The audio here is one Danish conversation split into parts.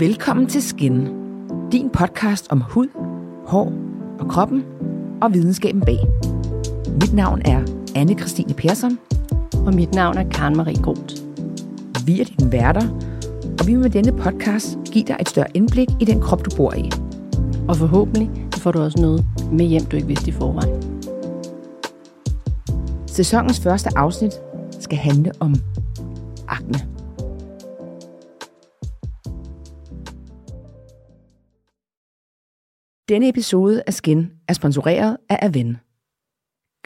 Velkommen til Skin, din podcast om hud, hår og kroppen og videnskaben bag. Mit navn er anne Christine Persson. Og mit navn er Karen Marie Groth. Vi er dine værter, og vi vil med denne podcast give dig et større indblik i den krop, du bor i. Og forhåbentlig får du også noget med hjem, du ikke vidste i forvejen. Sæsonens første afsnit skal handle om akne. Denne episode af Skin er sponsoreret af Aven.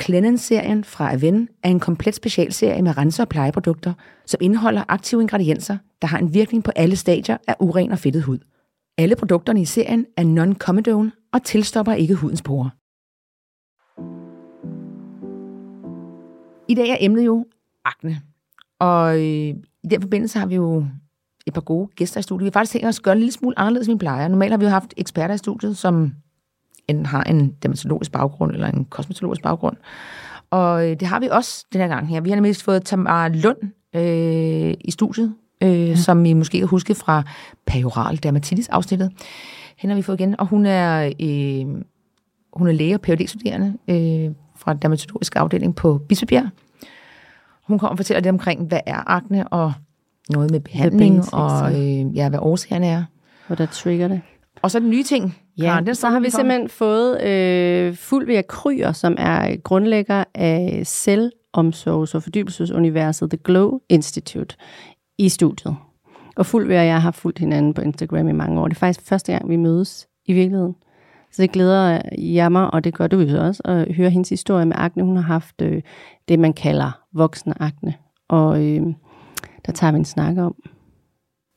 Cleanse-serien fra Aven er en komplet specialserie med rense- og plejeprodukter, som indeholder aktive ingredienser, der har en virkning på alle stadier af uren og fedtet hud. Alle produkterne i serien er non-comedone og tilstopper ikke hudens porer. I dag er emnet jo akne. Og øh, i den forbindelse har vi jo et par gode gæster i studiet. Vi har faktisk tænkt os at gøre en lille smule anderledes, end vi plejer. Normalt har vi jo haft eksperter i studiet, som enten har en dermatologisk baggrund eller en kosmetologisk baggrund. Og øh, det har vi også den her gang her. Vi har nemlig fået Tamara Lund øh, i studiet, øh, ja. som I måske kan huske fra perioral dermatitis-afsnittet. Hende har vi fået igen, og hun er, øh, hun er læge og phd studerende øh, fra dermatologisk afdeling på Bispebjerg. Hun kommer og fortæller lidt omkring, hvad er akne, og noget med behandling, og øh, ja, hvad årsagerne er. Og der trigger det. Og så den nye ting. Ja, Karen, den så har vi for. simpelthen fået øh, Fulvia Kryer, som er grundlægger af selvomsorgs- og fordybelsesuniverset The Glow Institute i studiet. Og Fulvia og jeg har fulgt hinanden på Instagram i mange år. Det er faktisk første gang, vi mødes i virkeligheden. Så det glæder jeg mig, og det gør du jo også, at høre hendes historie med akne. Hun har haft øh, det, man kalder voksne akne. Og øh, der tager vi en snak om,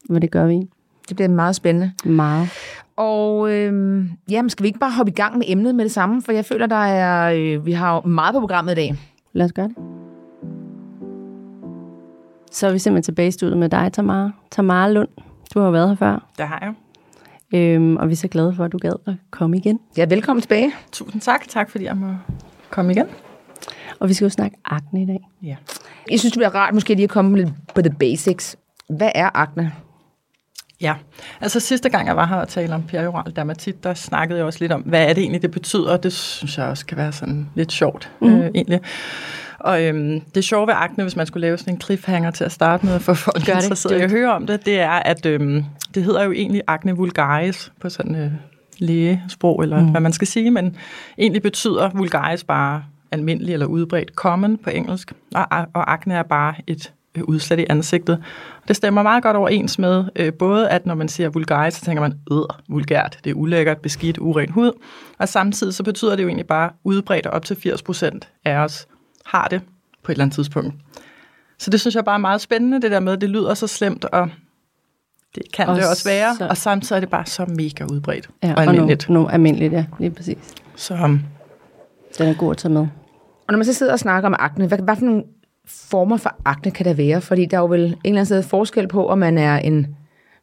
hvad det gør vi. Det bliver meget spændende. Meget. Og øh, jamen, skal vi ikke bare hoppe i gang med emnet med det samme? For jeg føler, der er, øh, vi har meget på programmet i dag. Lad os gøre det. Så er vi simpelthen tilbage i studiet med dig, Tamara. Tamara Lund, du har været her før. Det har jeg. Øhm, og vi er så glade for, at du gad at komme igen. Ja, velkommen tilbage. Tusind tak. Tak, fordi jeg må komme igen. Og vi skal jo snakke akne i dag. Ja. Jeg synes, det bliver rart måske lige at komme lidt på the basics. Hvad er akne? Ja, altså sidste gang jeg var her og talte om perioral dermatit, der snakkede jeg også lidt om, hvad er det egentlig, det betyder, og det synes jeg også kan være sådan lidt sjovt mm. øh, egentlig. Og øhm, det sjove ved akne, hvis man skulle lave sådan en cliffhanger til at starte med, for folk Gør interesserede i at høre om det, det er, at øhm, det hedder jo egentlig akne vulgaris på sådan øh, lægesprog, eller mm. hvad man skal sige, men egentlig betyder vulgaris bare almindelig eller udbredt common på engelsk, og, og akne er bare et øh, udslæt i ansigtet. Det stemmer meget godt overens med øh, både, at når man siger vulgaris, så tænker man, øh, vulgært, det er ulækkert, beskidt, uren hud, og samtidig så betyder det jo egentlig bare udbredt, og op til 80% af os har det på et eller andet tidspunkt. Så det synes jeg bare er meget spændende, det der med, at det lyder så slemt, og det kan og det også være, så... og samtidig er det bare så mega udbredt ja, og almindeligt. Og nu, nu almindeligt, ja, lige præcis. Så um, den er god at tage med. Og når man så sidder og snakker om akne, hvad, hvad for nogle former for akne kan der være? Fordi der er jo vel en eller anden sted forskel på, om man er en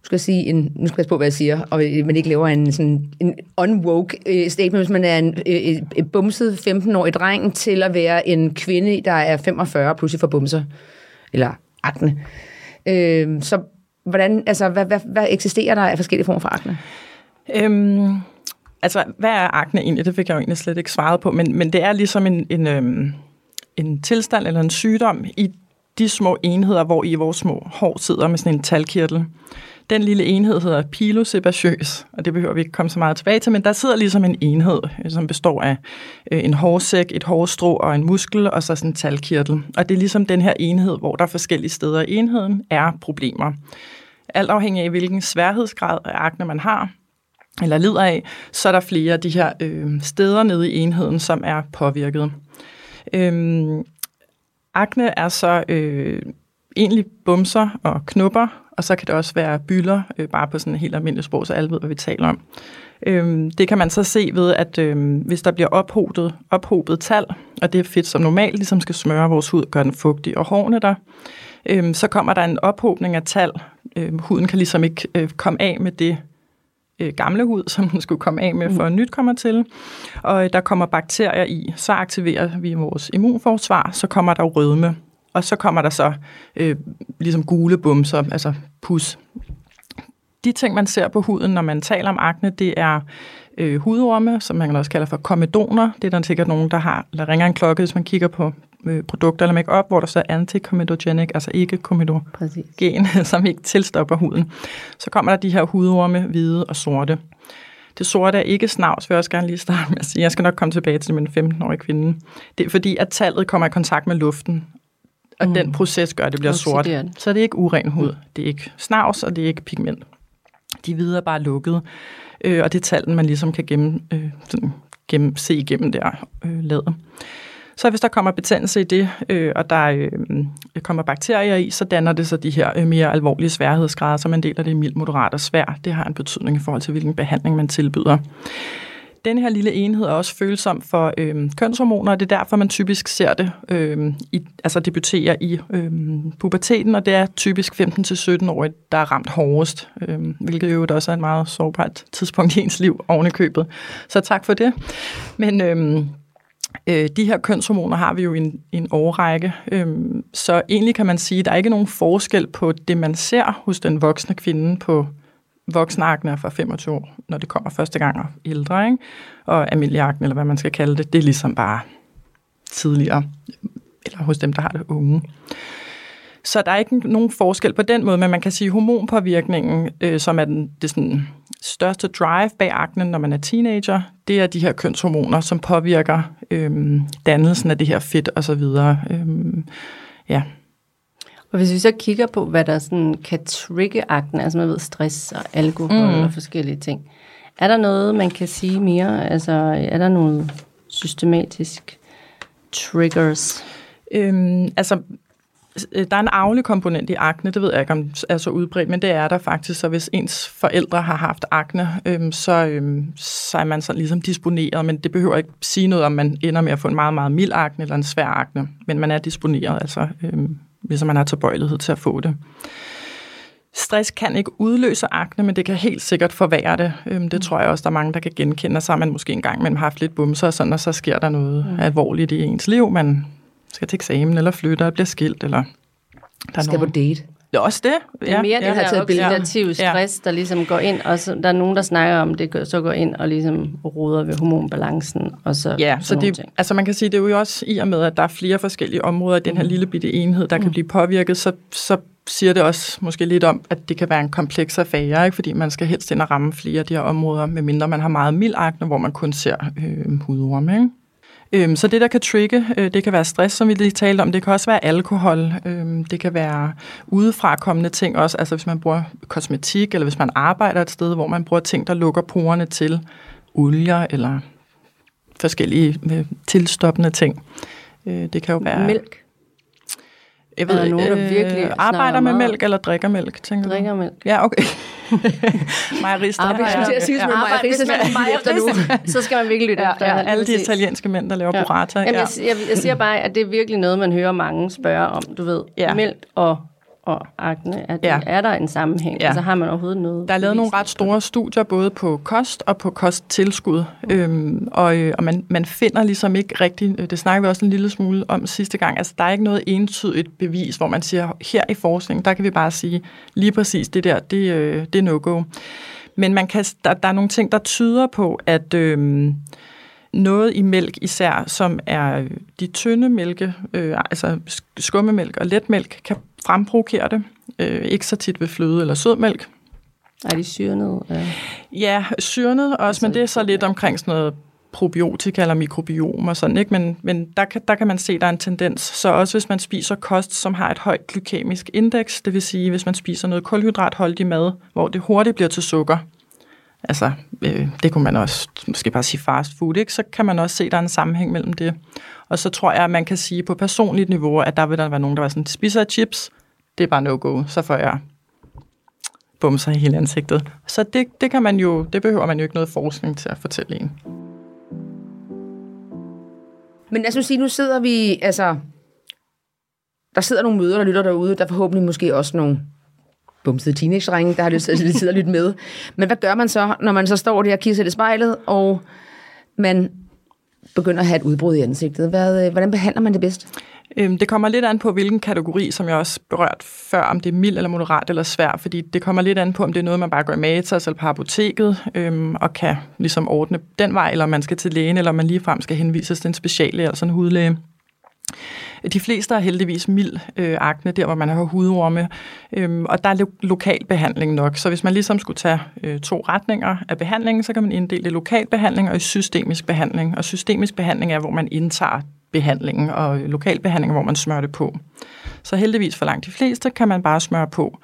nu skal jeg sige, en, nu skal jeg på, hvad jeg siger, og man ikke laver en, sådan, en unwoke uh, statement, hvis man er en uh, uh, bumset 15-årig dreng, til at være en kvinde, der er 45, pludselig for bumser, eller akne. Uh, så hvordan, altså, hvad, hvad, hvad eksisterer der af forskellige former for akne? Øhm, altså, hvad er akne egentlig? Det fik jeg jo egentlig slet ikke svaret på, men, men det er ligesom en, en, øhm, en tilstand eller en sygdom i de små enheder, hvor i vores små hår sidder med sådan en talkirtel. Den lille enhed hedder pilosebaceøs, og det behøver vi ikke komme så meget tilbage til, men der sidder ligesom en enhed, øh, som består af øh, en hårsæk, et hårstrå og en muskel, og så sådan en talkirtel. Og det er ligesom den her enhed, hvor der forskellige steder i enheden er problemer. Alt afhængig af, hvilken sværhedsgrad af akne man har, eller lider af, så er der flere af de her øh, steder nede i enheden, som er påvirket. Øhm, akne er så øh, egentlig bumser og knupper, og så kan det også være bylder, øh, bare på sådan et helt almindeligt sprog, så alle ved, hvad vi taler om. Øhm, det kan man så se ved, at øh, hvis der bliver ophobet, ophobet tal, og det er fedt som normalt, ligesom skal smøre vores hud, gøre den fugtig og hårene der, øh, så kommer der en ophobning af tal. Øh, huden kan ligesom ikke øh, komme af med det øh, gamle hud, som den skulle komme af med, for mm. nyt kommer til. Og øh, der kommer bakterier i, så aktiverer vi vores immunforsvar, så kommer der rødme. Og så kommer der så øh, ligesom gule bumser, altså pus. de ting, man ser på huden, når man taler om akne, det er øh, hudorme, som man også kalder for komedoner. Det er der sikkert nogen, der har, eller ringer en klokke, hvis man kigger på øh, produkter eller make-up, hvor der så er anticomedogenic, altså ikke komedogen, som ikke tilstopper huden. Så kommer der de her hudorme, hvide og sorte. Det sorte er ikke snavs, vil jeg også gerne lige starte med at sige. Jeg skal nok komme tilbage til min 15-årige kvinde. Det er fordi, at tallet kommer i kontakt med luften, og mm. den proces gør, at det bliver sort. Så det er ikke uren hud. Det er ikke snavs, og det er ikke pigment. De hvide er bare lukket, øh, og det er tallen, man ligesom kan gennem, øh, sådan, gennem, se igennem der øh, ladet. Så hvis der kommer betændelse i det, øh, og der øh, kommer bakterier i, så danner det så de her øh, mere alvorlige sværhedsgrader, som man deler det det mild, moderat og svær. Det har en betydning i forhold til, hvilken behandling man tilbyder. Den her lille enhed er også følsom for øh, kønshormoner, og det er derfor, man typisk ser det, øh, i, altså debuterer i øh, puberteten, og det er typisk 15-17 år, der er ramt hårdest, øh, hvilket jo også er et meget sårbart tidspunkt i ens liv oven i købet. Så tak for det. Men øh, Øh, de her kønshormoner har vi jo i en, en årrække, øhm, så egentlig kan man sige, at der er ikke nogen forskel på det, man ser hos den voksne kvinde på voksenakne fra 25 år, når det kommer første gang og ældre, ikke? og almindelig eller hvad man skal kalde det, det er ligesom bare tidligere, eller hos dem, der har det unge. Så der er ikke nogen forskel på den måde, men man kan sige, at hormonpåvirkningen, øh, som er den, det sådan største drive bag aknen, når man er teenager, det er de her kønshormoner, som påvirker øh, dannelsen af det her fedt og så videre. Øh, ja. Og hvis vi så kigger på, hvad der sådan kan trigge akne, altså man ved stress og alkohol mm. og forskellige ting, er der noget, man kan sige mere? Altså er der noget systematisk triggers? Øhm, altså der er en arvelig komponent i akne, det ved jeg ikke, om er så udbredt, men det er der faktisk. Så hvis ens forældre har haft akne, øhm, så, øhm, så er man så ligesom disponeret, men det behøver ikke sige noget om, man ender med at få en meget, meget mild akne eller en svær akne, men man er disponeret, altså øhm, ligesom man har tilbøjelighed til at få det. Stress kan ikke udløse akne, men det kan helt sikkert forværre det. Øhm, det tror jeg også, der er mange, der kan genkende. Så har man måske engang mellem haft lidt bumser og sådan, og så sker der noget mm. alvorligt i ens liv. Man skal til eksamen, eller flytter, eller bliver skilt, eller... Der skal nogen. på date. Det er også det. Det er mere ja, det her oxidative stress, der ligesom går ind, og så, der er nogen, der snakker om, det så går ind og ligesom roder ved hormonbalancen, og så Ja, så det, altså man kan sige, det er jo også i og med, at der er flere forskellige områder i den her mm. lille bitte enhed, der mm. kan blive påvirket, så, så siger det også måske lidt om, at det kan være en kompleks affære, ikke? fordi man skal helst ind og ramme flere af de her områder, medmindre man har meget mild akne, hvor man kun ser øh, hudorme. Ikke? Øhm, så det, der kan trigge, øh, det kan være stress, som vi lige talte om. Det kan også være alkohol. Øhm, det kan være udefra kommende ting også. Altså hvis man bruger kosmetik, eller hvis man arbejder et sted, hvor man bruger ting, der lukker porerne til olier, eller forskellige øh, tilstoppende ting. Øh, det kan jo være... Mælk. Jeg ved, er der nogen, der virkelig øh, arbejder med mælk eller drikker mælk, tænker drikker du? mælk. Ja, okay. Mejerista. Arbejde, jeg skulle sige, mejerista, så skal man virkelig lytte ja, efter. Ja, alle de italienske mænd, der laver ja. burrata. Jamen, ja. jeg, jeg, jeg siger bare, at det er virkelig noget, man hører mange spørge om. Du ved, ja. mælk og og akne, at ja. er der en sammenhæng? Ja. Altså har man overhovedet noget? Der er lavet nogle ret store studier, både på kost og på kosttilskud, mm. øhm, og, øh, og man, man finder ligesom ikke rigtig, øh, det snakker vi også en lille smule om sidste gang, altså der er ikke noget entydigt bevis, hvor man siger, her i forskningen, der kan vi bare sige, lige præcis det der, det, øh, det er no-go. Men man kan, der, der er nogle ting, der tyder på, at... Øh, noget i mælk især, som er de tynde mælke, øh, altså skummemælk og letmælk, kan fremprovokere det. Øh, ikke så tit ved fløde eller sødmælk. Er de syrnet? Ja, ja syrnet også, altså, men det er så lidt omkring sådan noget probiotika eller mikrobiom og sådan, ikke? Men, men der, kan, der kan man se, at der er en tendens. Så også hvis man spiser kost, som har et højt glykemisk indeks, det vil sige, hvis man spiser noget kulhydratholdig mad, hvor det hurtigt bliver til sukker, altså øh, det kunne man også måske bare sige fast food, ikke? så kan man også se, at der er en sammenhæng mellem det. Og så tror jeg, at man kan sige på personligt niveau, at der vil der være nogen, der var sådan, spiser chips, det er bare no-go, så får jeg bumser i hele ansigtet. Så det, det, kan man jo, det behøver man jo ikke noget forskning til at fortælle en. Men lad os sige, nu sidder vi, altså, der sidder nogle møder, der lytter derude, der forhåbentlig måske også nogle bumsede teenage-drenge, der har lyst til at lytte med. Men hvad gør man så, når man så står der og kigger i spejlet, og man begynder at have et udbrud i ansigtet? Hvad, øh, hvordan behandler man det bedst? Øhm, det kommer lidt an på, hvilken kategori, som jeg også berørt før, om det er mild eller moderat eller svær, fordi det kommer lidt an på, om det er noget, man bare går i Matas eller på apoteket, øhm, og kan ligesom ordne den vej, eller om man skal til lægen, eller om man ligefrem skal henvises til en speciallæge eller sådan en hudlæge. De fleste har heldigvis mild øh, akne, der hvor man har hudorme, øhm, og der er lo- lokal behandling nok. Så hvis man ligesom skulle tage øh, to retninger af behandlingen, så kan man inddele i lokal behandling og i systemisk behandling. Og systemisk behandling er, hvor man indtager behandlingen, og lokal behandling hvor man smører det på. Så heldigvis for langt de fleste kan man bare smøre på.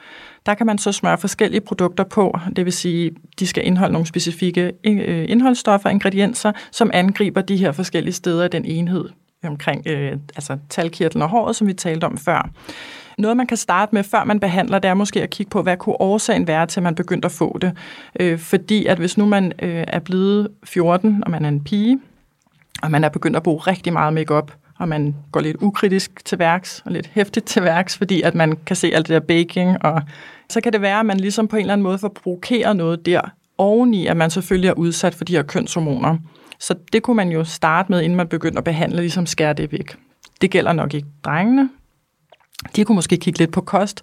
Der kan man så smøre forskellige produkter på, det vil sige, de skal indeholde nogle specifikke øh, indholdsstoffer indholdsstoffer, ingredienser, som angriber de her forskellige steder i den enhed omkring øh, altså talkirtlen og håret, som vi talte om før. Noget, man kan starte med, før man behandler, det er måske at kigge på, hvad kunne årsagen være til, at man begyndte at få det. Øh, fordi at hvis nu man øh, er blevet 14, og man er en pige, og man er begyndt at bruge rigtig meget makeup, og man går lidt ukritisk til værks, og lidt hæftigt til værks, fordi at man kan se alt det der baking, og så kan det være, at man ligesom på en eller anden måde får provokeret noget der, oveni at man selvfølgelig er udsat for de her kønshormoner. Så det kunne man jo starte med, inden man begynder at behandle, ligesom skære det væk. Det gælder nok ikke drengene. De kunne måske kigge lidt på kost,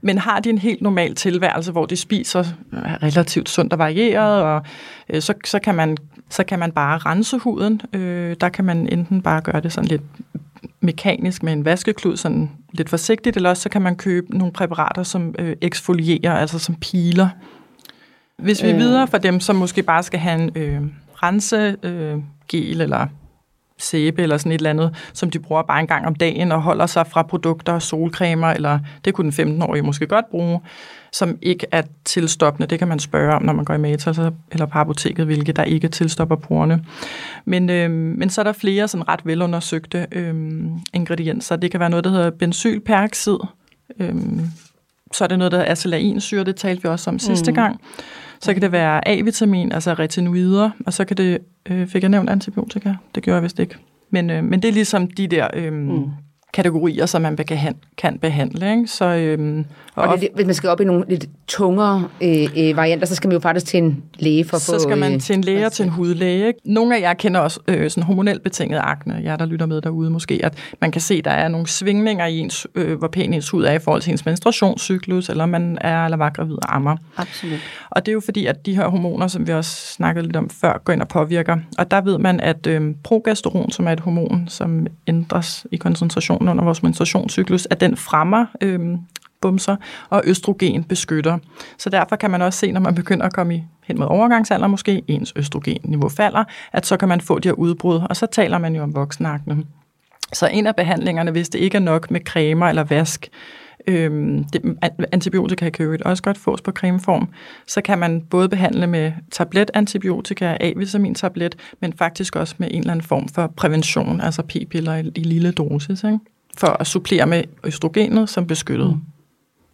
men har de en helt normal tilværelse, hvor de spiser relativt sundt og varieret, og øh, så, så, kan man, så kan man bare rense huden. Øh, der kan man enten bare gøre det sådan lidt mekanisk med en vaskeklud, sådan lidt forsigtigt, eller også så kan man købe nogle præparater, som øh, eksfolierer, altså som piler. Hvis vi er videre for dem, som måske bare skal have en øh, rensegel øh, eller sæbe eller sådan et eller andet, som de bruger bare en gang om dagen og holder sig fra produkter, solcremer, eller det kunne den 15-årige måske godt bruge, som ikke er tilstoppende. Det kan man spørge om, når man går i Matas eller på apoteket, hvilke der ikke tilstopper porerne. Men, øh, men så er der flere sådan ret velundersøgte øh, ingredienser. Det kan være noget, der hedder benzylperoxid. Øh, så er det noget, der hedder acelainsyre, det talte vi også om sidste mm. gang. Så kan det være A-vitamin, altså retinoider, og så kan det, øh, fik jeg nævnt antibiotika? Det gjorde jeg vist ikke. Men, øh, men det er ligesom de der øh, mm kategorier, som man kan, kan behandle. Ikke? Så, øh, og, og det, hvis man skal op i nogle lidt tungere øh, øh, varianter, så skal man jo faktisk til en læge for at så få... Så skal man øh, til en læge og til en hudlæge. Nogle af jer kender også øh, sådan hormonelt betinget akne, jer der lytter med derude måske, at man kan se, at der er nogle svingninger i ens, øh, hvor pæn ens hud er i forhold til ens menstruationscyklus, eller man er eller var gravid og ammer. Absolut. Og det er jo fordi, at de her hormoner, som vi også snakkede lidt om før, går ind og påvirker. Og der ved man, at øh, progesteron, som er et hormon, som ændres i koncentrationen under vores menstruationscyklus, at den fremmer øh, bumser, og østrogen beskytter. Så derfor kan man også se, når man begynder at komme i, hen mod overgangsalder, måske ens østrogenniveau falder, at så kan man få de her udbrud, og så taler man jo om voksenakne. Så en af behandlingerne, hvis det ikke er nok med cremer eller vask, øhm, det, antibiotika kan jo også godt fås på cremeform, så kan man både behandle med tabletantibiotika, A-vitamin-tablet, men faktisk også med en eller anden form for prævention, altså p-piller i, i lille dosis, ikke? For at supplere med østrogenet som beskyttet. Mm.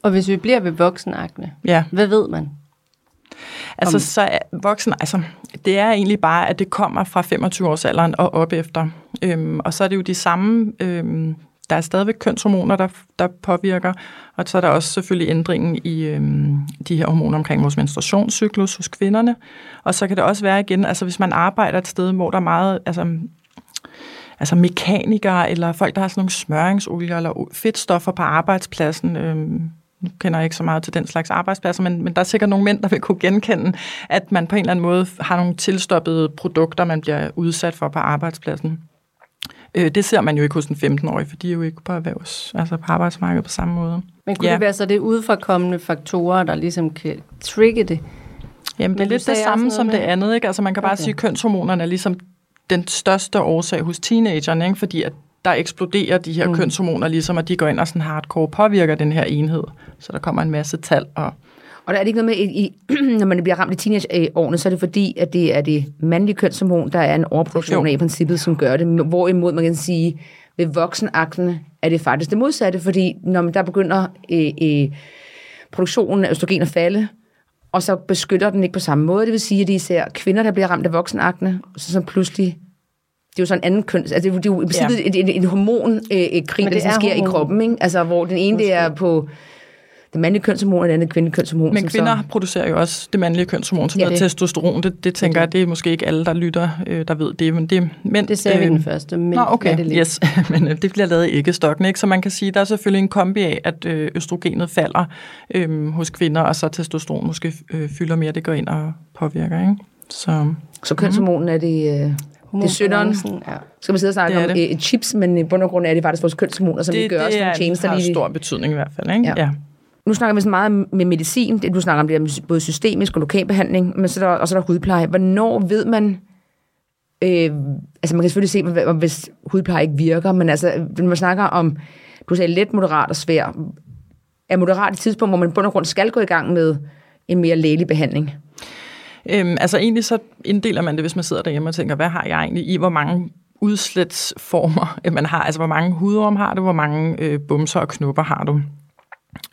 Og hvis vi bliver ved voksenakne, ja. hvad ved man? Altså, om... så er voksen, altså, det er egentlig bare, at det kommer fra 25 års alderen og op efter. Øhm, og så er det jo de samme, øhm, der er stadigvæk kønshormoner, der, der påvirker, og så er der også selvfølgelig ændringen i øhm, de her hormoner omkring vores menstruationscyklus hos kvinderne. Og så kan det også være igen, altså hvis man arbejder et sted, hvor der er meget, altså altså mekanikere, eller folk, der har sådan nogle smøringsolier eller fedtstoffer på arbejdspladsen, øhm, nu kender jeg ikke så meget til den slags arbejdspladser, men, men der er sikkert nogle mænd, der vil kunne genkende, at man på en eller anden måde har nogle tilstoppede produkter, man bliver udsat for på arbejdspladsen. Øh, det ser man jo ikke hos en 15-årig, for de er jo ikke på erhvervs, altså på arbejdsmarkedet på samme måde. Men kunne ja. det være så det udforkommende faktorer, der ligesom kan trigge det? Jamen, det er lidt det samme som med... det andet, ikke? Altså man kan bare okay. sige, at kønshormonerne er ligesom den største årsag hos teenagerne, ikke? fordi at der eksploderer de her mm. kønshormoner, ligesom at de går ind og sådan hardcore påvirker den her enhed. Så der kommer en masse tal. Og, og der er det ikke noget med, i, når man bliver ramt i teenageårene, så er det fordi, at det er det mandlige kønshormon, der er en overproduktion af i princippet, som gør det. Hvorimod man kan sige, ved voksenakten er det faktisk det modsatte, fordi når man der begynder øh, øh, produktionen af østrogen at falde, og så beskytter den ikke på samme måde. Det vil sige, at de især kvinder, der bliver ramt af voksenakne, så som pludselig det er jo sådan en anden køn, altså det, er, det er jo ja. et, et, et hormonkrig, øh, der sker hormon. i kroppen, ikke? Altså hvor den ene det er på det mandlige kønshormon og det andet kvindelige kønshormon. Men kvinder så, producerer jo også det mandlige kønshormon, som Ja, det- hedder testosteron. Det, det tænker jeg, det er måske ikke alle, der lytter, øh, der ved det. Men det, men, Det sagde vi øh, den første, men Nå, okay, det ligge. yes. men øh, det bliver lavet i æggestokken, ikke? Så man kan sige, der er selvfølgelig en kombi af, at øh, østrogenet falder øh, hos kvinder, og så testosteron måske øh, fylder mere, det går ind og påvirker, ikke? Så så kønshormonen er det... Øh, det er synderen. Ja. skal man sidde og snakke Det om det. øh, chips, men i bund og grund er det faktisk vores kønshormoner, som vi det, gør os det nogle er, tjenester har lige. stor betydning i hvert fald, ikke? Ja. ja. Nu snakker vi så meget med medicin. Det, du snakker om det er både systemisk og lokalbehandling, men så er der, og så er der hudpleje. Hvornår ved man... Øh, altså man kan selvfølgelig se, hvis hudpleje ikke virker, men altså, når man snakker om, du sagde let, moderat og svær, er moderat et tidspunkt, hvor man på bund og grund skal gå i gang med en mere lægelig behandling? Øhm, altså egentlig så inddeler man det, hvis man sidder derhjemme og tænker, hvad har jeg egentlig i, hvor mange udslætsformer øh, man har, altså hvor mange hudorm har du, hvor mange øh, bumser og knupper har du.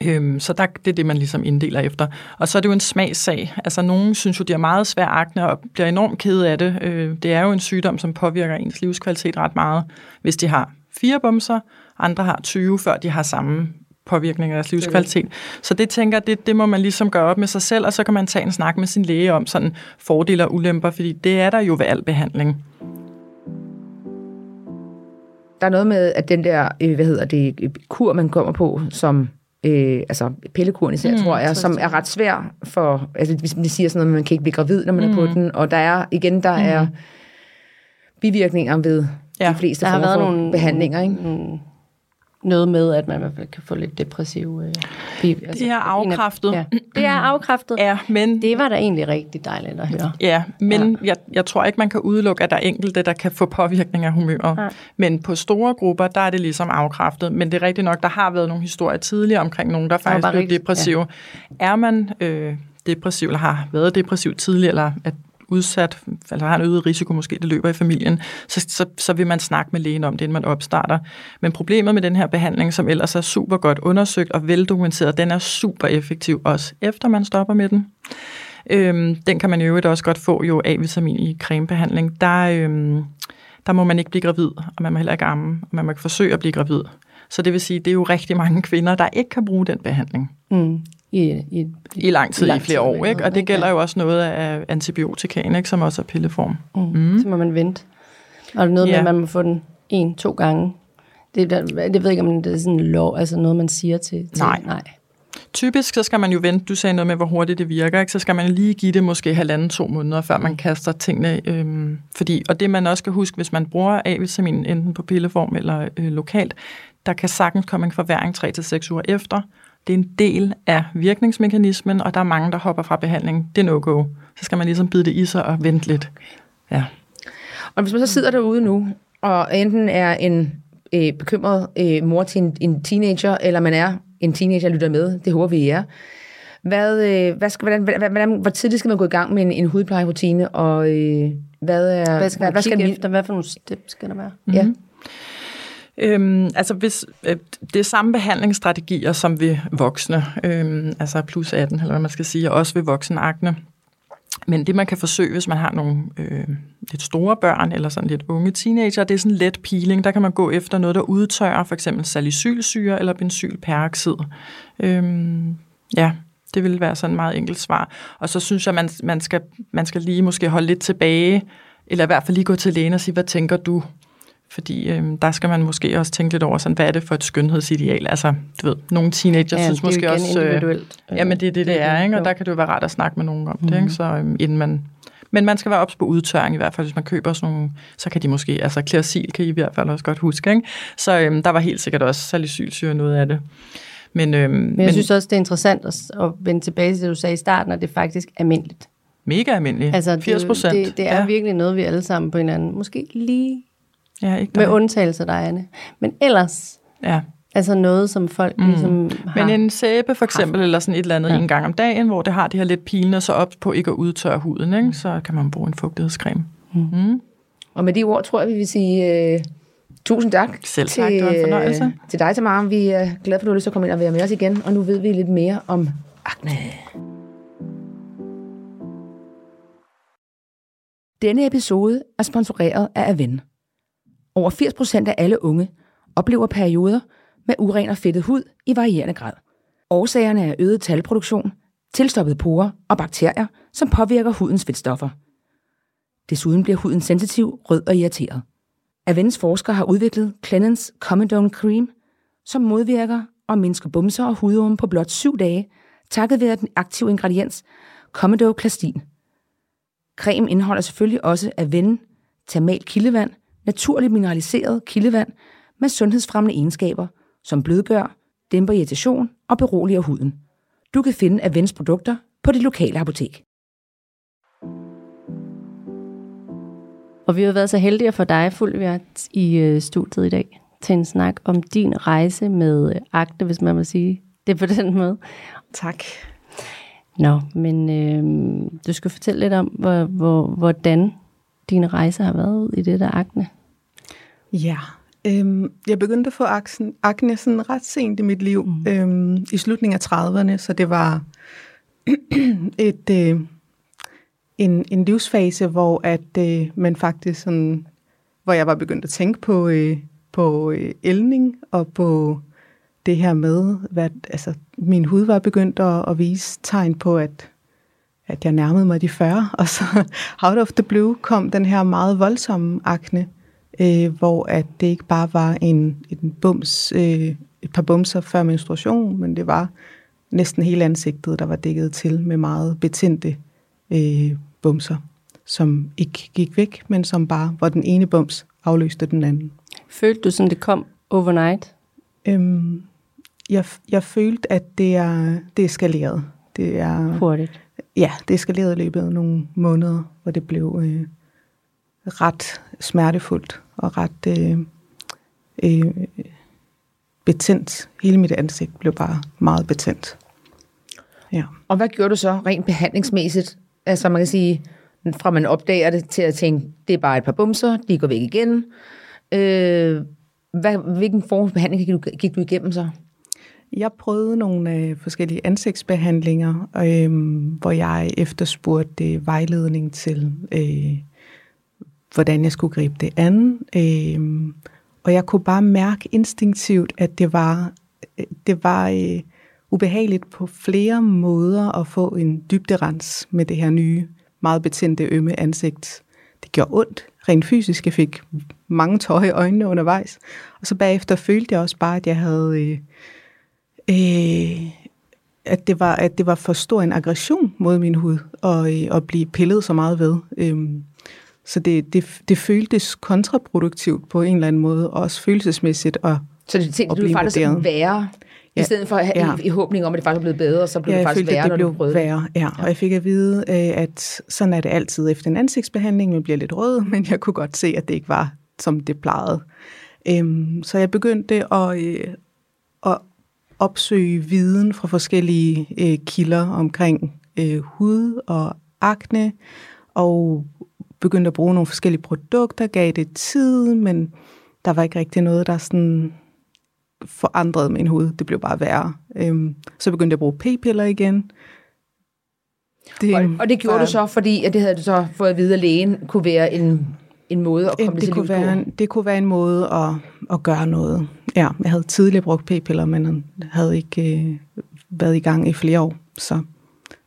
Øhm, så der, det er det, man ligesom inddeler efter. Og så er det jo en smagssag. Altså nogen synes jo, de har meget svær akne og bliver enormt kede af det. Øh, det er jo en sygdom, som påvirker ens livskvalitet ret meget, hvis de har fire bumser, andre har 20, før de har samme påvirkning af deres livskvalitet. Så det tænker det, det må man ligesom gøre op med sig selv, og så kan man tage en snak med sin læge om sådan fordele og ulemper, fordi det er der jo ved al behandling. Der er noget med, at den der, øh, hvad hedder det, øh, kur, man kommer på, som øh, altså pillekuren især, mm, tror jeg, som er ret svær for, altså hvis man siger sådan noget, man kan ikke blive gravid, når man mm. er på den, og der er, igen, der mm. er bivirkninger ved Ja, de fleste former for nogle behandlinger, ikke? nogle- noget med, at man i hvert fald kan få lidt depressiv... Øh, bi- altså, Det er afkræftet. Ja. Det er afkræftet. Ja, men Det var da egentlig rigtig dejligt at høre. Ja, men ja. Jeg, jeg tror ikke, man kan udelukke, at der er enkelte, der kan få påvirkning af humøret. Ja. Men på store grupper, der er det ligesom afkræftet. Men det er rigtigt nok, der har været nogle historier tidligere omkring nogen, der faktisk blev depressive. Er man øh, depressiv, eller har været depressiv tidligere, eller er udsat, eller har en øget risiko måske, det løber i familien, så, så, så vil man snakke med lægen om det, inden man opstarter. Men problemet med den her behandling, som ellers er super godt undersøgt og veldokumenteret, den er super effektiv også efter man stopper med den. Øhm, den kan man jo øvrigt også godt få jo A-vitamin i cremebehandling. Der, øhm, der må man ikke blive gravid, og man må heller ikke amme, og man må ikke forsøge at blive gravid. Så det vil sige, det er jo rigtig mange kvinder, der ikke kan bruge den behandling Mm. I, i, i lang tid, i, lang i flere år. Ikke? Og det gælder jo også noget af antibiotikaen, ikke? som også er pilleform. Mm. Mm. Så må man vente. Og det er noget med, Ja. at man må få den en, to gange. Det, der, det ved ikke, om det er sådan en lov, altså noget, man siger til. til Nej. nej. Typisk så skal man jo vente, du sagde noget med, hvor hurtigt det virker, ikke? så skal man lige give det måske halvanden, to måneder, før man kaster tingene. Øhm, fordi, og det man også skal huske, hvis man bruger A-vitamin enten på pilleform eller øh, lokalt, der kan sagtens komme en forværing 3-6 uger efter. Det er en del af virkningsmekanismen, og der er mange, der hopper fra behandling. Det er no-go. Så skal man ligesom bide det i sig og vente lidt. Ja. Og hvis man så sidder derude nu, og enten er en øh, bekymret øh, mor til en, en teenager, eller man er en teenager, der lytter med, det håber vi, er. Hvad, øh, hvad skal, hvordan, hvordan, hvordan, hvor tidligt skal man gå i gang med en, en hudplejerutine, og øh, hvad, er, Hvad skal man hvad skal kigge efter? Hvad for nogle steps skal der være? Ja. Øhm, altså hvis, øh, det er samme behandlingsstrategier som ved voksne, øhm, altså plus 18, eller hvad man skal sige, og også ved voksenakne. Men det, man kan forsøge, hvis man har nogle øh, lidt store børn, eller sådan lidt unge teenager, det er sådan let peeling. Der kan man gå efter noget, der udtørrer, for eksempel salicylsyre eller benzylperoxid. Øhm, ja, det vil være sådan et meget enkelt svar. Og så synes jeg, man, man, skal, man skal lige måske holde lidt tilbage, eller i hvert fald lige gå til lægen og sige, hvad tænker du? Fordi øhm, der skal man måske også tænke lidt over, sådan, hvad er det for et skønhedsideal? Altså, du ved, nogle teenager Ja, synes det måske også... individuelt. Ja, men det er det, det er, ikke? Og der kan det jo være rart at snakke med nogen om det, ikke? Så øhm, inden man... Men man skal være ops på udtørring i hvert fald, hvis man køber sådan nogle, så kan de måske, altså klerasil kan I i hvert fald også godt huske, ikke? Så øhm, der var helt sikkert også salicylsyre noget af det. Men, øhm, men, Men jeg synes også, det er interessant at, at vende tilbage til det, du sagde i starten, at det er faktisk almindeligt. mega almindelig. Altså, 80 det, procent. det, det er ja. ja. virkelig noget, vi alle sammen på hinanden, måske lige ja, ikke med dig. undtagelse af dig, Anne. Men ellers, Ja. altså noget, som folk mm. ligesom har. Men en sæbe for eksempel, eller sådan et eller andet ja. en gang om dagen, hvor det har det her lidt pilende, så op på ikke at udtørre huden, ikke? så kan man bruge en fugtighedscreme. Mm. Og med de ord tror jeg, vi vil sige uh, tusind tak. Selv tak, det var øh, til dig, Tamara. Vi er glade for, at du har lyst til at komme ind og være med os igen. Og nu ved vi lidt mere om akne. Denne episode er sponsoreret af Aven. Over 80% af alle unge oplever perioder med uren og fedtet hud i varierende grad. Årsagerne er øget talproduktion, tilstoppede porer og bakterier, som påvirker hudens fedtstoffer. Desuden bliver huden sensitiv, rød og irriteret. Avens forskere har udviklet Clenens Comedone Cream, som modvirker og mindsker bumser og hudorme på blot 7 dage, takket være den aktive ingrediens Comedoclastin. Creme indeholder selvfølgelig også Aven termal kildevand, naturligt mineraliseret kildevand med sundhedsfremmende egenskaber, som blødgør, dæmper irritation og beroliger huden. Du kan finde Avens produkter på det lokale apotek. Og vi har været så heldige at få dig, Fulvia, i øh, studiet i dag til en snak om din rejse med øh, Agte, hvis man må sige det på den måde. Tak. Nå, men øh, du skal fortælle lidt om, hvor, hvor, hvordan din rejse har været i det der akne. Ja, øhm, jeg begyndte at få akne, akne sådan ret sent i mit liv, mm. øhm, i slutningen af 30'erne, så det var et, øh, en, en livsfase, hvor at øh, man faktisk sådan, hvor jeg var begyndt at tænke på, øh, på øh, elning og på det her med, hvad, altså min hud var begyndt at, at vise tegn på, at, at jeg nærmede mig de 40, og så out of the blue kom den her meget voldsomme akne, øh, hvor at det ikke bare var en, en bums, øh, et par bumser før menstruation, men det var næsten hele ansigtet, der var dækket til med meget betændte øh, bumser, som ikke gik væk, men som bare, hvor den ene bums afløste den anden. Følte du sådan, det kom overnight? Øhm, jeg, jeg følte, at det er, det er skaleret. Det er, Hurtigt. Ja, det eskalerede i løbet af nogle måneder, hvor det blev øh, ret smertefuldt og ret øh, øh, betændt. Hele mit ansigt blev bare meget betændt. Ja. Og hvad gjorde du så rent behandlingsmæssigt? Altså man kan sige, fra man opdager det til at tænke, det er bare et par bumser, de går væk igen. Øh, hvad, hvilken form for behandling gik du, gik du igennem så? Jeg prøvede nogle øh, forskellige ansigtsbehandlinger, øh, hvor jeg efterspurgte øh, vejledning til, øh, hvordan jeg skulle gribe det an. Øh, og jeg kunne bare mærke instinktivt, at det var, øh, det var øh, ubehageligt på flere måder at få en dybderens med det her nye, meget betændte, ømme ansigt. Det gjorde ondt rent fysisk. Jeg fik mange tårer i øjnene undervejs. Og så bagefter følte jeg også bare, at jeg havde... Øh, øh, at det var at det var for stor en aggression mod min hud og øh, at blive pillet så meget ved. Øhm, så det, det, det føltes kontraproduktivt på en eller anden måde, og også følelsesmæssigt at, Så det tænkte du faktisk vurderet. værre, ja. i stedet for at have, ja. i, i håbning om, at det faktisk blev bedre, så blev ja, det faktisk følte, værre, at det når blev værre, ja. ja. Og jeg fik at vide, øh, at sådan er det altid efter en ansigtsbehandling, man bliver lidt rød, men jeg kunne godt se, at det ikke var, som det plejede. Øhm, så jeg begyndte at, øh, at opsøge viden fra forskellige øh, kilder omkring øh, hud og akne, og begyndte at bruge nogle forskellige produkter, gav det tid, men der var ikke rigtig noget, der sådan forandrede min hud. Det blev bare værre. Øhm, så begyndte jeg at bruge p-piller igen. Det, og, og det gjorde var, du så, fordi at det havde du så fået at vide, at lægen kunne være en, en måde at komme det, det kunne være en, Det kunne være en måde at, at gøre noget. Ja, jeg havde tidligere brugt p-piller, men havde ikke øh, været i gang i flere år. Så,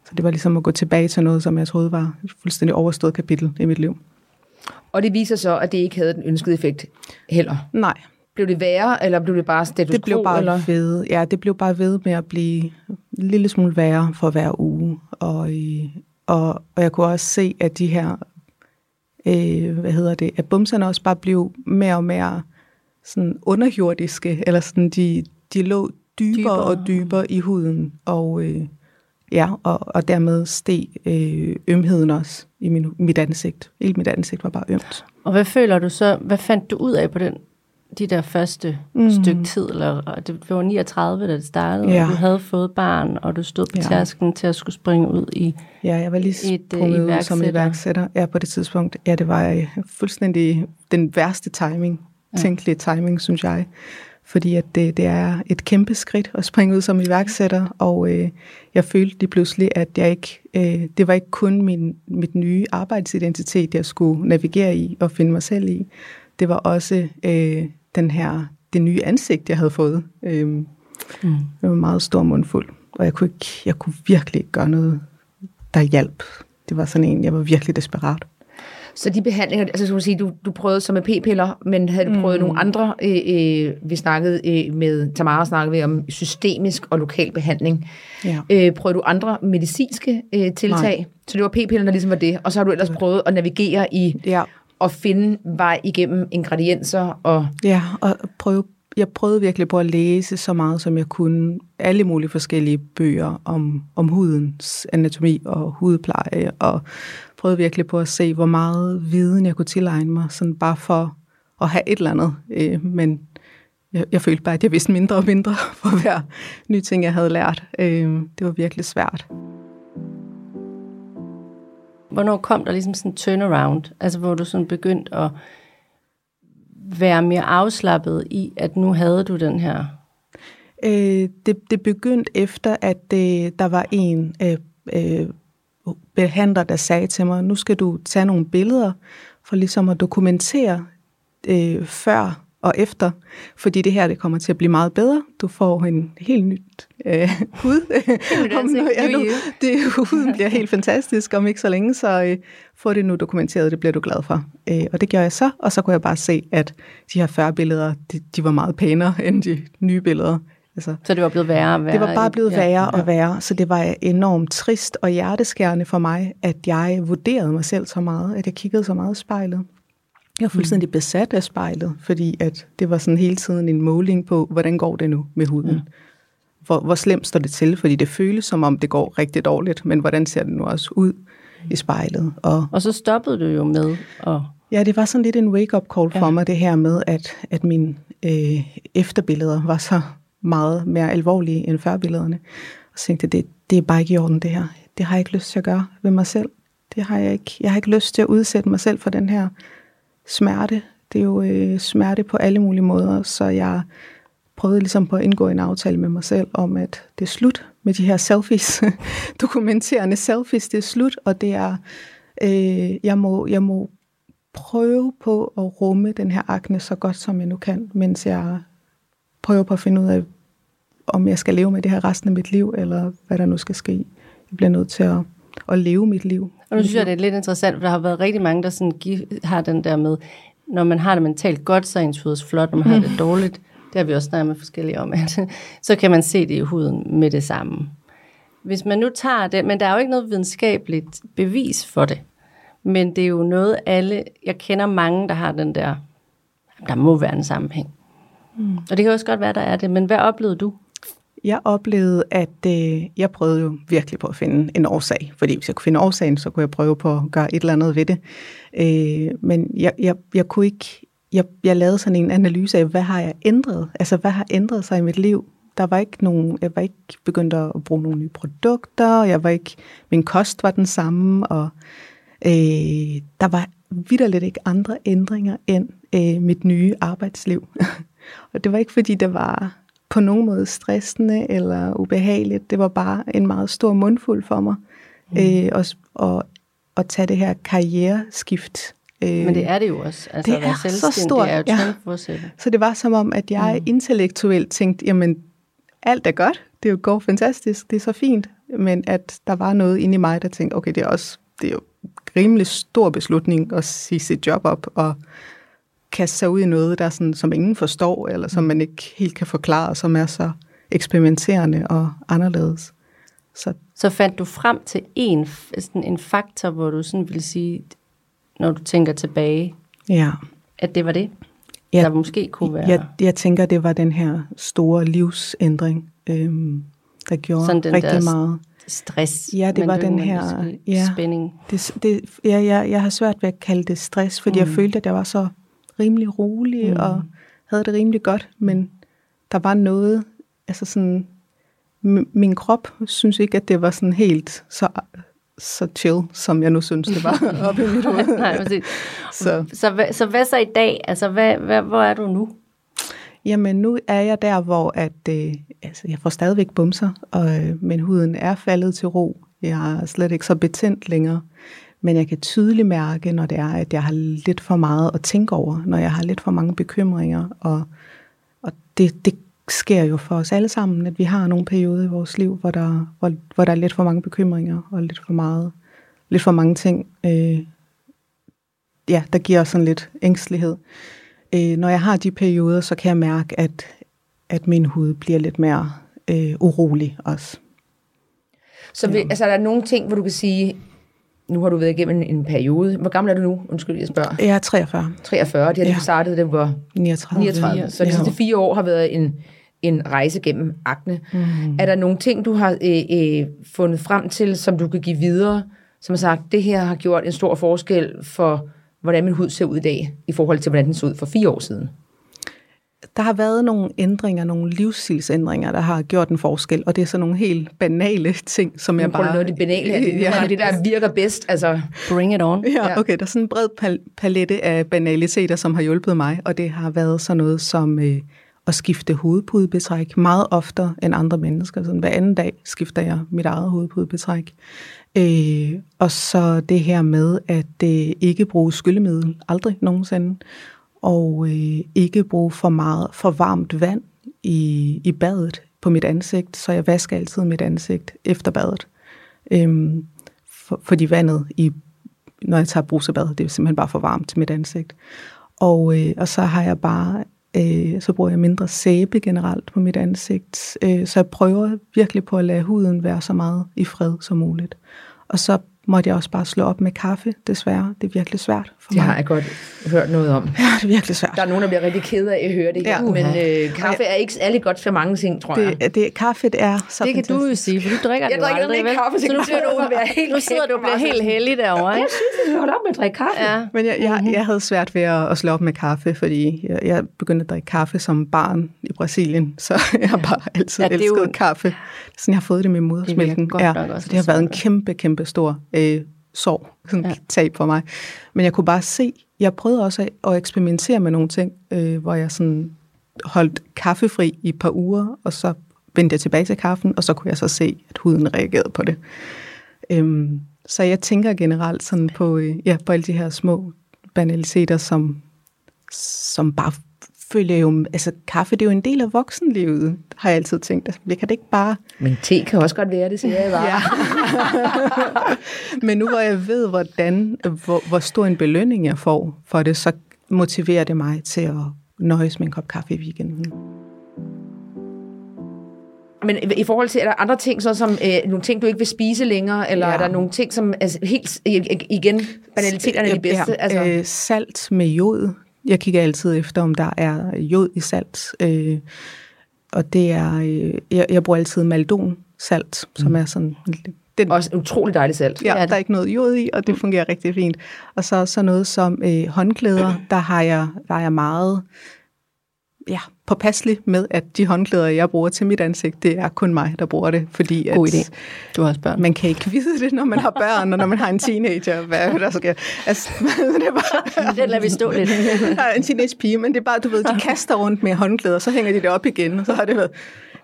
så det var ligesom at gå tilbage til noget, som jeg troede var et fuldstændig overstået kapitel i mit liv. Og det viser så, at det ikke havde den ønskede effekt heller? Nej. Blev det værre, eller blev det bare status Det blev bare eller? ved. Ja, det blev bare ved med at blive en lille smule værre for hver uge. Og, og, og jeg kunne også se, at de her, øh, hvad hedder det, at bumserne også bare blev mere og mere sådan underjordiske, eller sådan, de, de lå dybere, dybere og dybere i huden, og, øh, ja, og, og dermed steg øh, ømheden også i min, mit ansigt. Hele mit ansigt var bare ømt. Og hvad føler du så, hvad fandt du ud af på den, de der første mm. stykke tid? Eller, det var 39, da det startede, ja. og du havde fået barn, og du stod på ja. tærsken til at skulle springe ud i Ja, jeg var lige et, sprunget ud som iværksætter. Ja, på det tidspunkt. Ja, det var øh, fuldstændig den værste timing ja. tænkelig timing, synes jeg. Fordi at det, det er et kæmpe skridt at springe ud som iværksætter, og øh, jeg følte lige pludselig, at jeg ikke, øh, det var ikke kun min, mit nye arbejdsidentitet, jeg skulle navigere i og finde mig selv i. Det var også øh, den her, det nye ansigt, jeg havde fået. Øh, Mm. Det var en meget stor mundfuld, og jeg kunne, ikke, jeg kunne virkelig ikke gøre noget, der hjalp. Det var sådan en, jeg var virkelig desperat. Så de behandlinger, altså så sige, du, du prøvede som med p-piller, men havde du prøvet mm. nogle andre, øh, øh, vi snakkede øh, med, Tamara snakkede vi om systemisk og lokal behandling. Ja. Øh, prøvede du andre medicinske øh, tiltag? Nej. Så det var p-pillerne, der ligesom var det, og så har du ellers prøvet at navigere i ja. at finde vej igennem ingredienser og... Ja, og prøve jeg prøvede virkelig på at læse så meget, som jeg kunne. Alle mulige forskellige bøger om, om hudens anatomi og hudpleje, og prøvede virkelig på at se, hvor meget viden jeg kunne tilegne mig, sådan bare for at have et eller andet. Øh, men jeg, jeg følte bare, at jeg vidste mindre og mindre for hver ny ting, jeg havde lært. Øh, det var virkelig svært. Hvornår kom der ligesom sådan en turnaround, altså hvor du sådan begyndte at være mere afslappet i, at nu havde du den her? Øh, det, det begyndte efter, at øh, der var en øh, øh, behandler, der sagde til mig, nu skal du tage nogle billeder for ligesom at dokumentere øh, før og efter, fordi det her det kommer til at blive meget bedre. Du får en helt nyt øh, hud. om, ja, nu, det, huden bliver helt fantastisk om ikke så længe, så øh, få det nu dokumenteret, det bliver du glad for. Øh, og det gjorde jeg så, og så kunne jeg bare se, at de her 40 billeder, de, de var meget pænere end de nye billeder. Altså, så det var blevet værre og værre? Det var bare blevet ja, værre og værre, så det var enormt trist og hjerteskærende for mig, at jeg vurderede mig selv så meget, at jeg kiggede så meget i spejlet. Jeg var fuldstændig mm. besat af spejlet, fordi at det var sådan hele tiden en måling på, hvordan går det nu med huden. Ja. Hvor, hvor slemt står det til, fordi det føles som om, det går rigtig dårligt, men hvordan ser det nu også ud i spejlet? Og, og så stoppede du jo med at... Ja, det var sådan lidt en wake-up call for ja. mig, det her med, at, at mine øh, efterbilleder var så meget mere alvorlige end førbillederne. Og så tænkte det, det er bare ikke i orden det her. Det har jeg ikke lyst til at gøre ved mig selv. Det har jeg ikke. Jeg har ikke lyst til at udsætte mig selv for den her smerte. Det er jo øh, smerte på alle mulige måder, så jeg prøvede ligesom på at indgå en aftale med mig selv om, at det er slut med de her selfies, dokumenterende selfies, det er slut, og det er, øh, jeg, må, jeg må prøve på at rumme den her akne så godt som jeg nu kan, mens jeg prøver på at finde ud af, om jeg skal leve med det her resten af mit liv, eller hvad der nu skal ske. Jeg bliver nødt til at, at leve mit liv. Og nu synes jeg, det er lidt interessant, for der har været rigtig mange, der sådan har den der med, når man har det mentalt godt, så er ens hud flot, når man har det dårligt. Det har vi også snakket med forskellige om, at så kan man se det i huden med det samme. Hvis man nu tager det, men der er jo ikke noget videnskabeligt bevis for det. Men det er jo noget alle, jeg kender mange, der har den der, der må være en sammenhæng. Mm. Og det kan også godt være, der er det, men hvad oplevede du? Jeg oplevede, at øh, jeg prøvede jo virkelig på at finde en årsag, fordi hvis jeg kunne finde årsagen, så kunne jeg prøve på at gøre et eller andet ved det. Øh, men jeg, jeg, jeg kunne ikke, jeg, jeg lavede sådan en analyse af, hvad har jeg ændret? Altså, hvad har ændret sig i mit liv? Der var ikke nogen, jeg var ikke begyndt at bruge nogle nye produkter, jeg var ikke, min kost var den samme, og øh, der var vidderligt ikke andre ændringer end øh, mit nye arbejdsliv. og det var ikke, fordi det var på nogen måde stressende eller ubehageligt. Det var bare en meget stor mundfuld for mig. Mm. Øh, og, og, at tage det her karriereskift. Øh, Men det er det jo også. Altså, det er så stort. Det er jo ja. Så det var som om, at jeg mm. intellektuelt tænkte, jamen, alt er godt. Det går fantastisk. Det er så fint. Men at der var noget inde i mig, der tænkte, okay, det er også det er jo rimelig stor beslutning at sige sit job op og kaste sig ud i noget, der sådan, som ingen forstår, eller som mm. man ikke helt kan forklare, som er så eksperimenterende og anderledes. Så, så fandt du frem til en, sådan en faktor, hvor du sådan vil sige, når du tænker tilbage, ja. at det var det, ja, der måske kunne være... Jeg, jeg tænker, det var den her store livsændring, øhm, der gjorde sådan den rigtig der meget. stress. Ja, det var den her ja, spænding. Det, det, ja, jeg, jeg har svært ved at kalde det stress, fordi mm. jeg følte, at jeg var så rimelig rolig mm. og havde det rimelig godt, men der var noget, altså sådan, min krop synes ikke, at det var sådan helt så, så chill, som jeg nu synes, det var oppe i mit hoved. Nej, så. Så, hvad, så hvad så i dag? Altså, hvad, hvad, hvor er du nu? Jamen, nu er jeg der, hvor at, øh, altså, jeg får stadigvæk bumser, og, øh, men huden er faldet til ro. Jeg er slet ikke så betændt længere. Men jeg kan tydeligt mærke, når det er, at jeg har lidt for meget at tænke over, når jeg har lidt for mange bekymringer, og, og det, det sker jo for os alle sammen, at vi har nogle perioder i vores liv, hvor der, hvor, hvor der er lidt for mange bekymringer og lidt for meget, lidt for mange ting, øh, ja, der giver sådan lidt ængstelighed. Øh, når jeg har de perioder, så kan jeg mærke, at, at min hud bliver lidt mere øh, urolig også. Så vil, altså, er der nogle ting, hvor du kan sige, nu har du været igennem en, en periode. Hvor gammel er du nu? Undskyld, jeg spørger. Jeg er 43. 43. Det har ja. du startet, det var 39. 39. Så de sidste fire år har været en, en rejse gennem akne. Mm. Er der nogle ting, du har øh, øh, fundet frem til, som du kan give videre, som har sagt, det her har gjort en stor forskel for, hvordan min hud ser ud i dag, i forhold til, hvordan den så ud for fire år siden? Der har været nogle ændringer, nogle livsstilsændringer, der har gjort en forskel, og det er så nogle helt banale ting, som jeg bare... noget af det banale her, det, ja. det der virker bedst, altså... Bring it on. Ja, okay, der er sådan en bred pal- palette af banaliteter, som har hjulpet mig, og det har været sådan noget som øh, at skifte hovedpudebetræk meget oftere end andre mennesker. Sådan hver anden dag skifter jeg mit eget hovedpudebetræk. Øh, og så det her med at øh, ikke bruge skyllemiddel, aldrig nogensinde og øh, ikke bruge for meget for varmt vand i, i badet på mit ansigt, så jeg vasker altid mit ansigt efter badet. Øhm, for, fordi vandet, i, når jeg tager brusebad, det er simpelthen bare for varmt til mit ansigt. Og, øh, og så har jeg bare, øh, så bruger jeg mindre sæbe generelt på mit ansigt, øh, så jeg prøver virkelig på at lade huden være så meget i fred som muligt. Og så måtte jeg også bare slå op med kaffe, desværre. Det er virkelig svært det. Det har jeg godt hørt noget om. Ja, det er virkelig svært. Der er nogen, der bliver rigtig ked af at høre det, ja. men øh, kaffe er ikke særlig godt for mange ting, tror det, jeg. Det, kaffet er så Det kan fantastisk. du jo sige, for du drikker jeg det jo aldrig, ikke kaffe, så nu, bliver du, helt nu sidder du og bliver helt heldig derovre, ikke? Jeg synes, vi skal holde op med at drikke kaffe. Ja. Men jeg, jeg, jeg havde svært ved at, at slå op med kaffe, fordi jeg, jeg begyndte at drikke kaffe som barn i Brasilien, så jeg har bare altid ja, elsket jo... kaffe. Sådan, jeg har fået det med modersmælken. Det, ja, nok også det har været en kæmpe, kæmpe stor øh, sorg, sådan ja. tab for mig. Men jeg kunne bare se, jeg prøvede også at eksperimentere med nogle ting, øh, hvor jeg sådan holdt kaffefri i et par uger, og så vendte jeg tilbage til kaffen, og så kunne jeg så se, at huden reagerede på det. Øhm, så jeg tænker generelt sådan på, øh, ja, på alle de her små banaliteter, som, som bare føler jo, altså kaffe, det er jo en del af voksenlivet, har jeg altid tænkt. Altså, jeg kan det ikke bare... Men te kan også godt være det, siger jeg bare. ja. Men nu hvor jeg ved, hvordan, hvor, hvor stor en belønning jeg får for det, så motiverer det mig til at nøjes med en kop kaffe i weekenden. Men i forhold til, er der andre ting, så som øh, nogle ting, du ikke vil spise længere, eller ja. er der nogle ting, som altså, helt, igen, banaliteterne er de bedste? Ja, altså. øh, salt med jod, jeg kigger altid efter, om der er jod i salt. Øh, og det er, øh, jeg, jeg bruger altid maldon salt, mm. som er sådan... Den, Også utrolig dejligt salt. Ja, der er ikke noget jod i, og det fungerer rigtig fint. Og så så noget som øh, håndklæder, der har jeg, der er jeg meget ja, påpasselig med, at de håndklæder, jeg bruger til mit ansigt, det er kun mig, der bruger det. Fordi God at idé. Du har også børn. Man kan ikke vide det, når man har børn, og når man har en teenager. Hvad der sker. Altså, det er bare, Den lader vi stå lidt. En teenage pige, men det er bare, du ved, de kaster rundt med håndklæder, så hænger de det op igen, og så har det været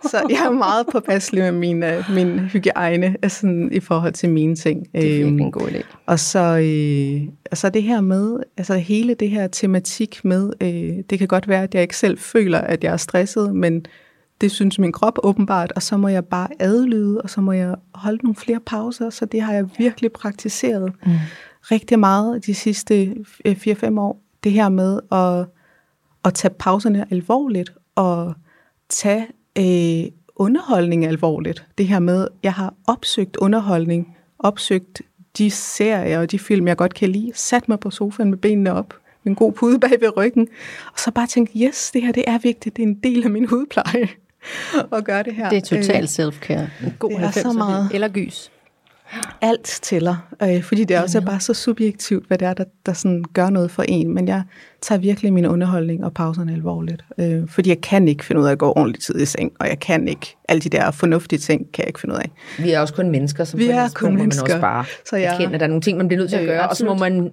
så jeg er meget påpasselig med min, uh, min hygiejne altså, i forhold til mine ting. Det er virkelig en øhm, god idé. Og så, øh, og så det her med, altså hele det her tematik med, øh, det kan godt være, at jeg ikke selv føler, at jeg er stresset, men det synes min krop åbenbart, og så må jeg bare adlyde, og så må jeg holde nogle flere pauser, så det har jeg virkelig praktiseret mm. rigtig meget de sidste 4-5 år. Det her med at, at tage pauserne alvorligt, og tage øh, underholdning alvorligt. Det her med, jeg har opsøgt underholdning, opsøgt de serier og de film, jeg godt kan lide, sat mig på sofaen med benene op, med en god pude bag ved ryggen, og så bare tænkt, yes, det her det er vigtigt, det er en del af min hudpleje at gøre det her. Det er total øh, self-care. En god det er så meget. Eller gys alt tæller, øh, fordi det også er bare så subjektivt, hvad det er, der, der sådan gør noget for en. Men jeg tager virkelig min underholdning og pauserne alvorligt, øh, fordi jeg kan ikke finde ud af at gå ordentligt tid i seng, og jeg kan ikke, alle de der fornuftige ting, kan jeg ikke finde ud af. Vi er også kun mennesker, som Vi er kun mennesker. man også bare så jeg, erkende, at der er nogle ting, man bliver nødt til at gøre, øh, og så må man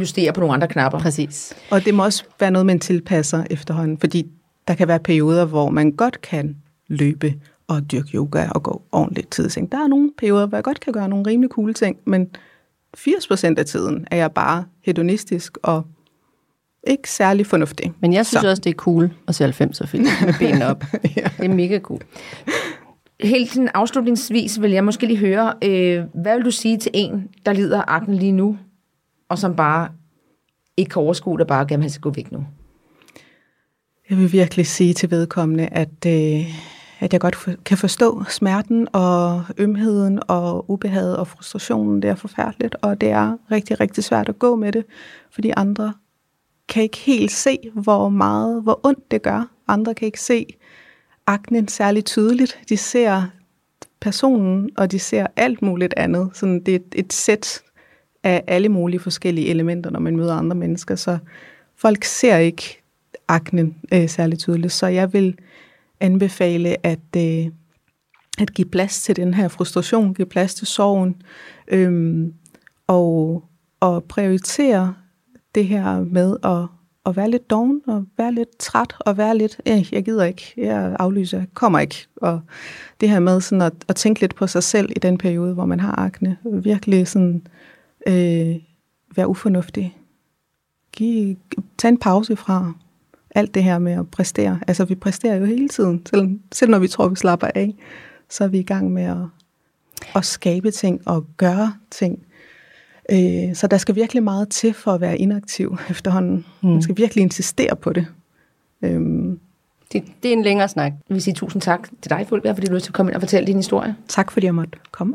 justere på nogle andre knapper. Præcis. Og det må også være noget, man tilpasser efterhånden, fordi der kan være perioder, hvor man godt kan løbe at dyrke yoga og gå ordentligt tid i seng. Der er nogle perioder, hvor jeg godt kan gøre nogle rimelig cool ting, men 80% af tiden er jeg bare hedonistisk og ikke særlig fornuftig. Men jeg synes Så. også, det er cool at se 90'er film med benene op. Ja. Det er mega cool. Helt sådan afslutningsvis vil jeg måske lige høre, øh, hvad vil du sige til en, der lider af akne lige nu, og som bare ikke kan overskue, der bare gerne vil gå væk nu? Jeg vil virkelig sige til vedkommende, at, øh, at jeg godt for, kan forstå smerten og ømheden og ubehaget og frustrationen. Det er forfærdeligt, og det er rigtig, rigtig svært at gå med det, fordi andre kan ikke helt se, hvor meget, hvor ondt det gør. Andre kan ikke se aknen særlig tydeligt. De ser personen, og de ser alt muligt andet. Sådan det er et, et sæt af alle mulige forskellige elementer, når man møder andre mennesker. Så folk ser ikke aknen øh, særlig tydeligt. Så jeg vil anbefale at, øh, at give plads til den her frustration, give plads til sorgen, øh, og, og prioritere det her med at, at være lidt doven, og være lidt træt, og være lidt, eh, jeg gider ikke, jeg aflyser, jeg kommer ikke. Og det her med sådan at, at tænke lidt på sig selv i den periode, hvor man har akne, virkelig sådan øh, være ufornuftig. Giv, tag en pause fra alt det her med at præstere. Altså, vi præsterer jo hele tiden. Selv, selv når vi tror, vi slapper af, så er vi i gang med at, at skabe ting og gøre ting. Øh, så der skal virkelig meget til for at være inaktiv efterhånden. Mm. Man skal virkelig insistere på det. Øhm, Det, det er en længere snak. Jeg vil sige tusind tak til dig, Fulbjerg, fordi du har lyst til at komme ind og fortælle din historie. tak fordi jeg måtte komme.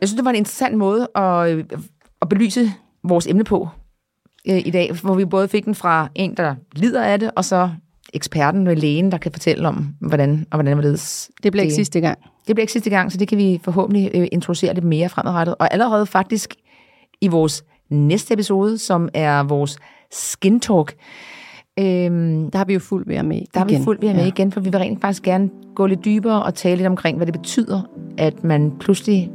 Jeg synes, det var en interessant måde at, at belyse vores emne på øh, i dag, hvor vi både fik den fra en, der lider af det, og så eksperten med lægen, der kan fortælle om, hvordan og hvordan hvorledes. Det bliver ikke sidste gang. Det bliver ikke sidste gang, så det kan vi forhåbentlig øh, introducere lidt mere fremadrettet. Og allerede faktisk i vores næste episode, som er vores Skin Talk, øhm, Der har vi jo fuld ved med der har vi igen. fuldt ved med igen, for vi vil rent faktisk gerne gå lidt dybere og tale lidt omkring, hvad det betyder, at man pludselig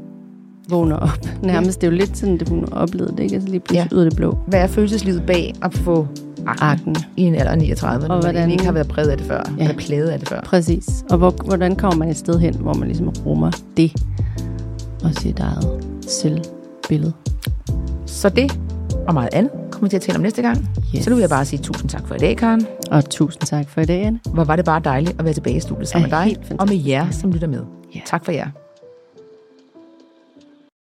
Vågner op. Nærmest, det er jo lidt sådan, det hun har oplevet det, ikke? Altså lige pludselig Ja. ud af det blå. hvad er følelseslivet bag at få Akne. i en alder af 39, og hvordan hvordan- ikke har været præget af det før, ja. Eller plaget af det før. Præcis. Og hvor, hvordan kommer man et sted hen, hvor man ligesom rummer det og sit eget selvbillede. Så det og meget andet kommer vi til at tale om næste gang. Yes. Så nu vil jeg bare sige tusind tak for i dag, Karen. Og tusind tak for i dag, Anne. Hvor var det bare dejligt at være tilbage i studiet sammen Ja, med dig, og med jer, som lytter med. Ja. Tak for jer.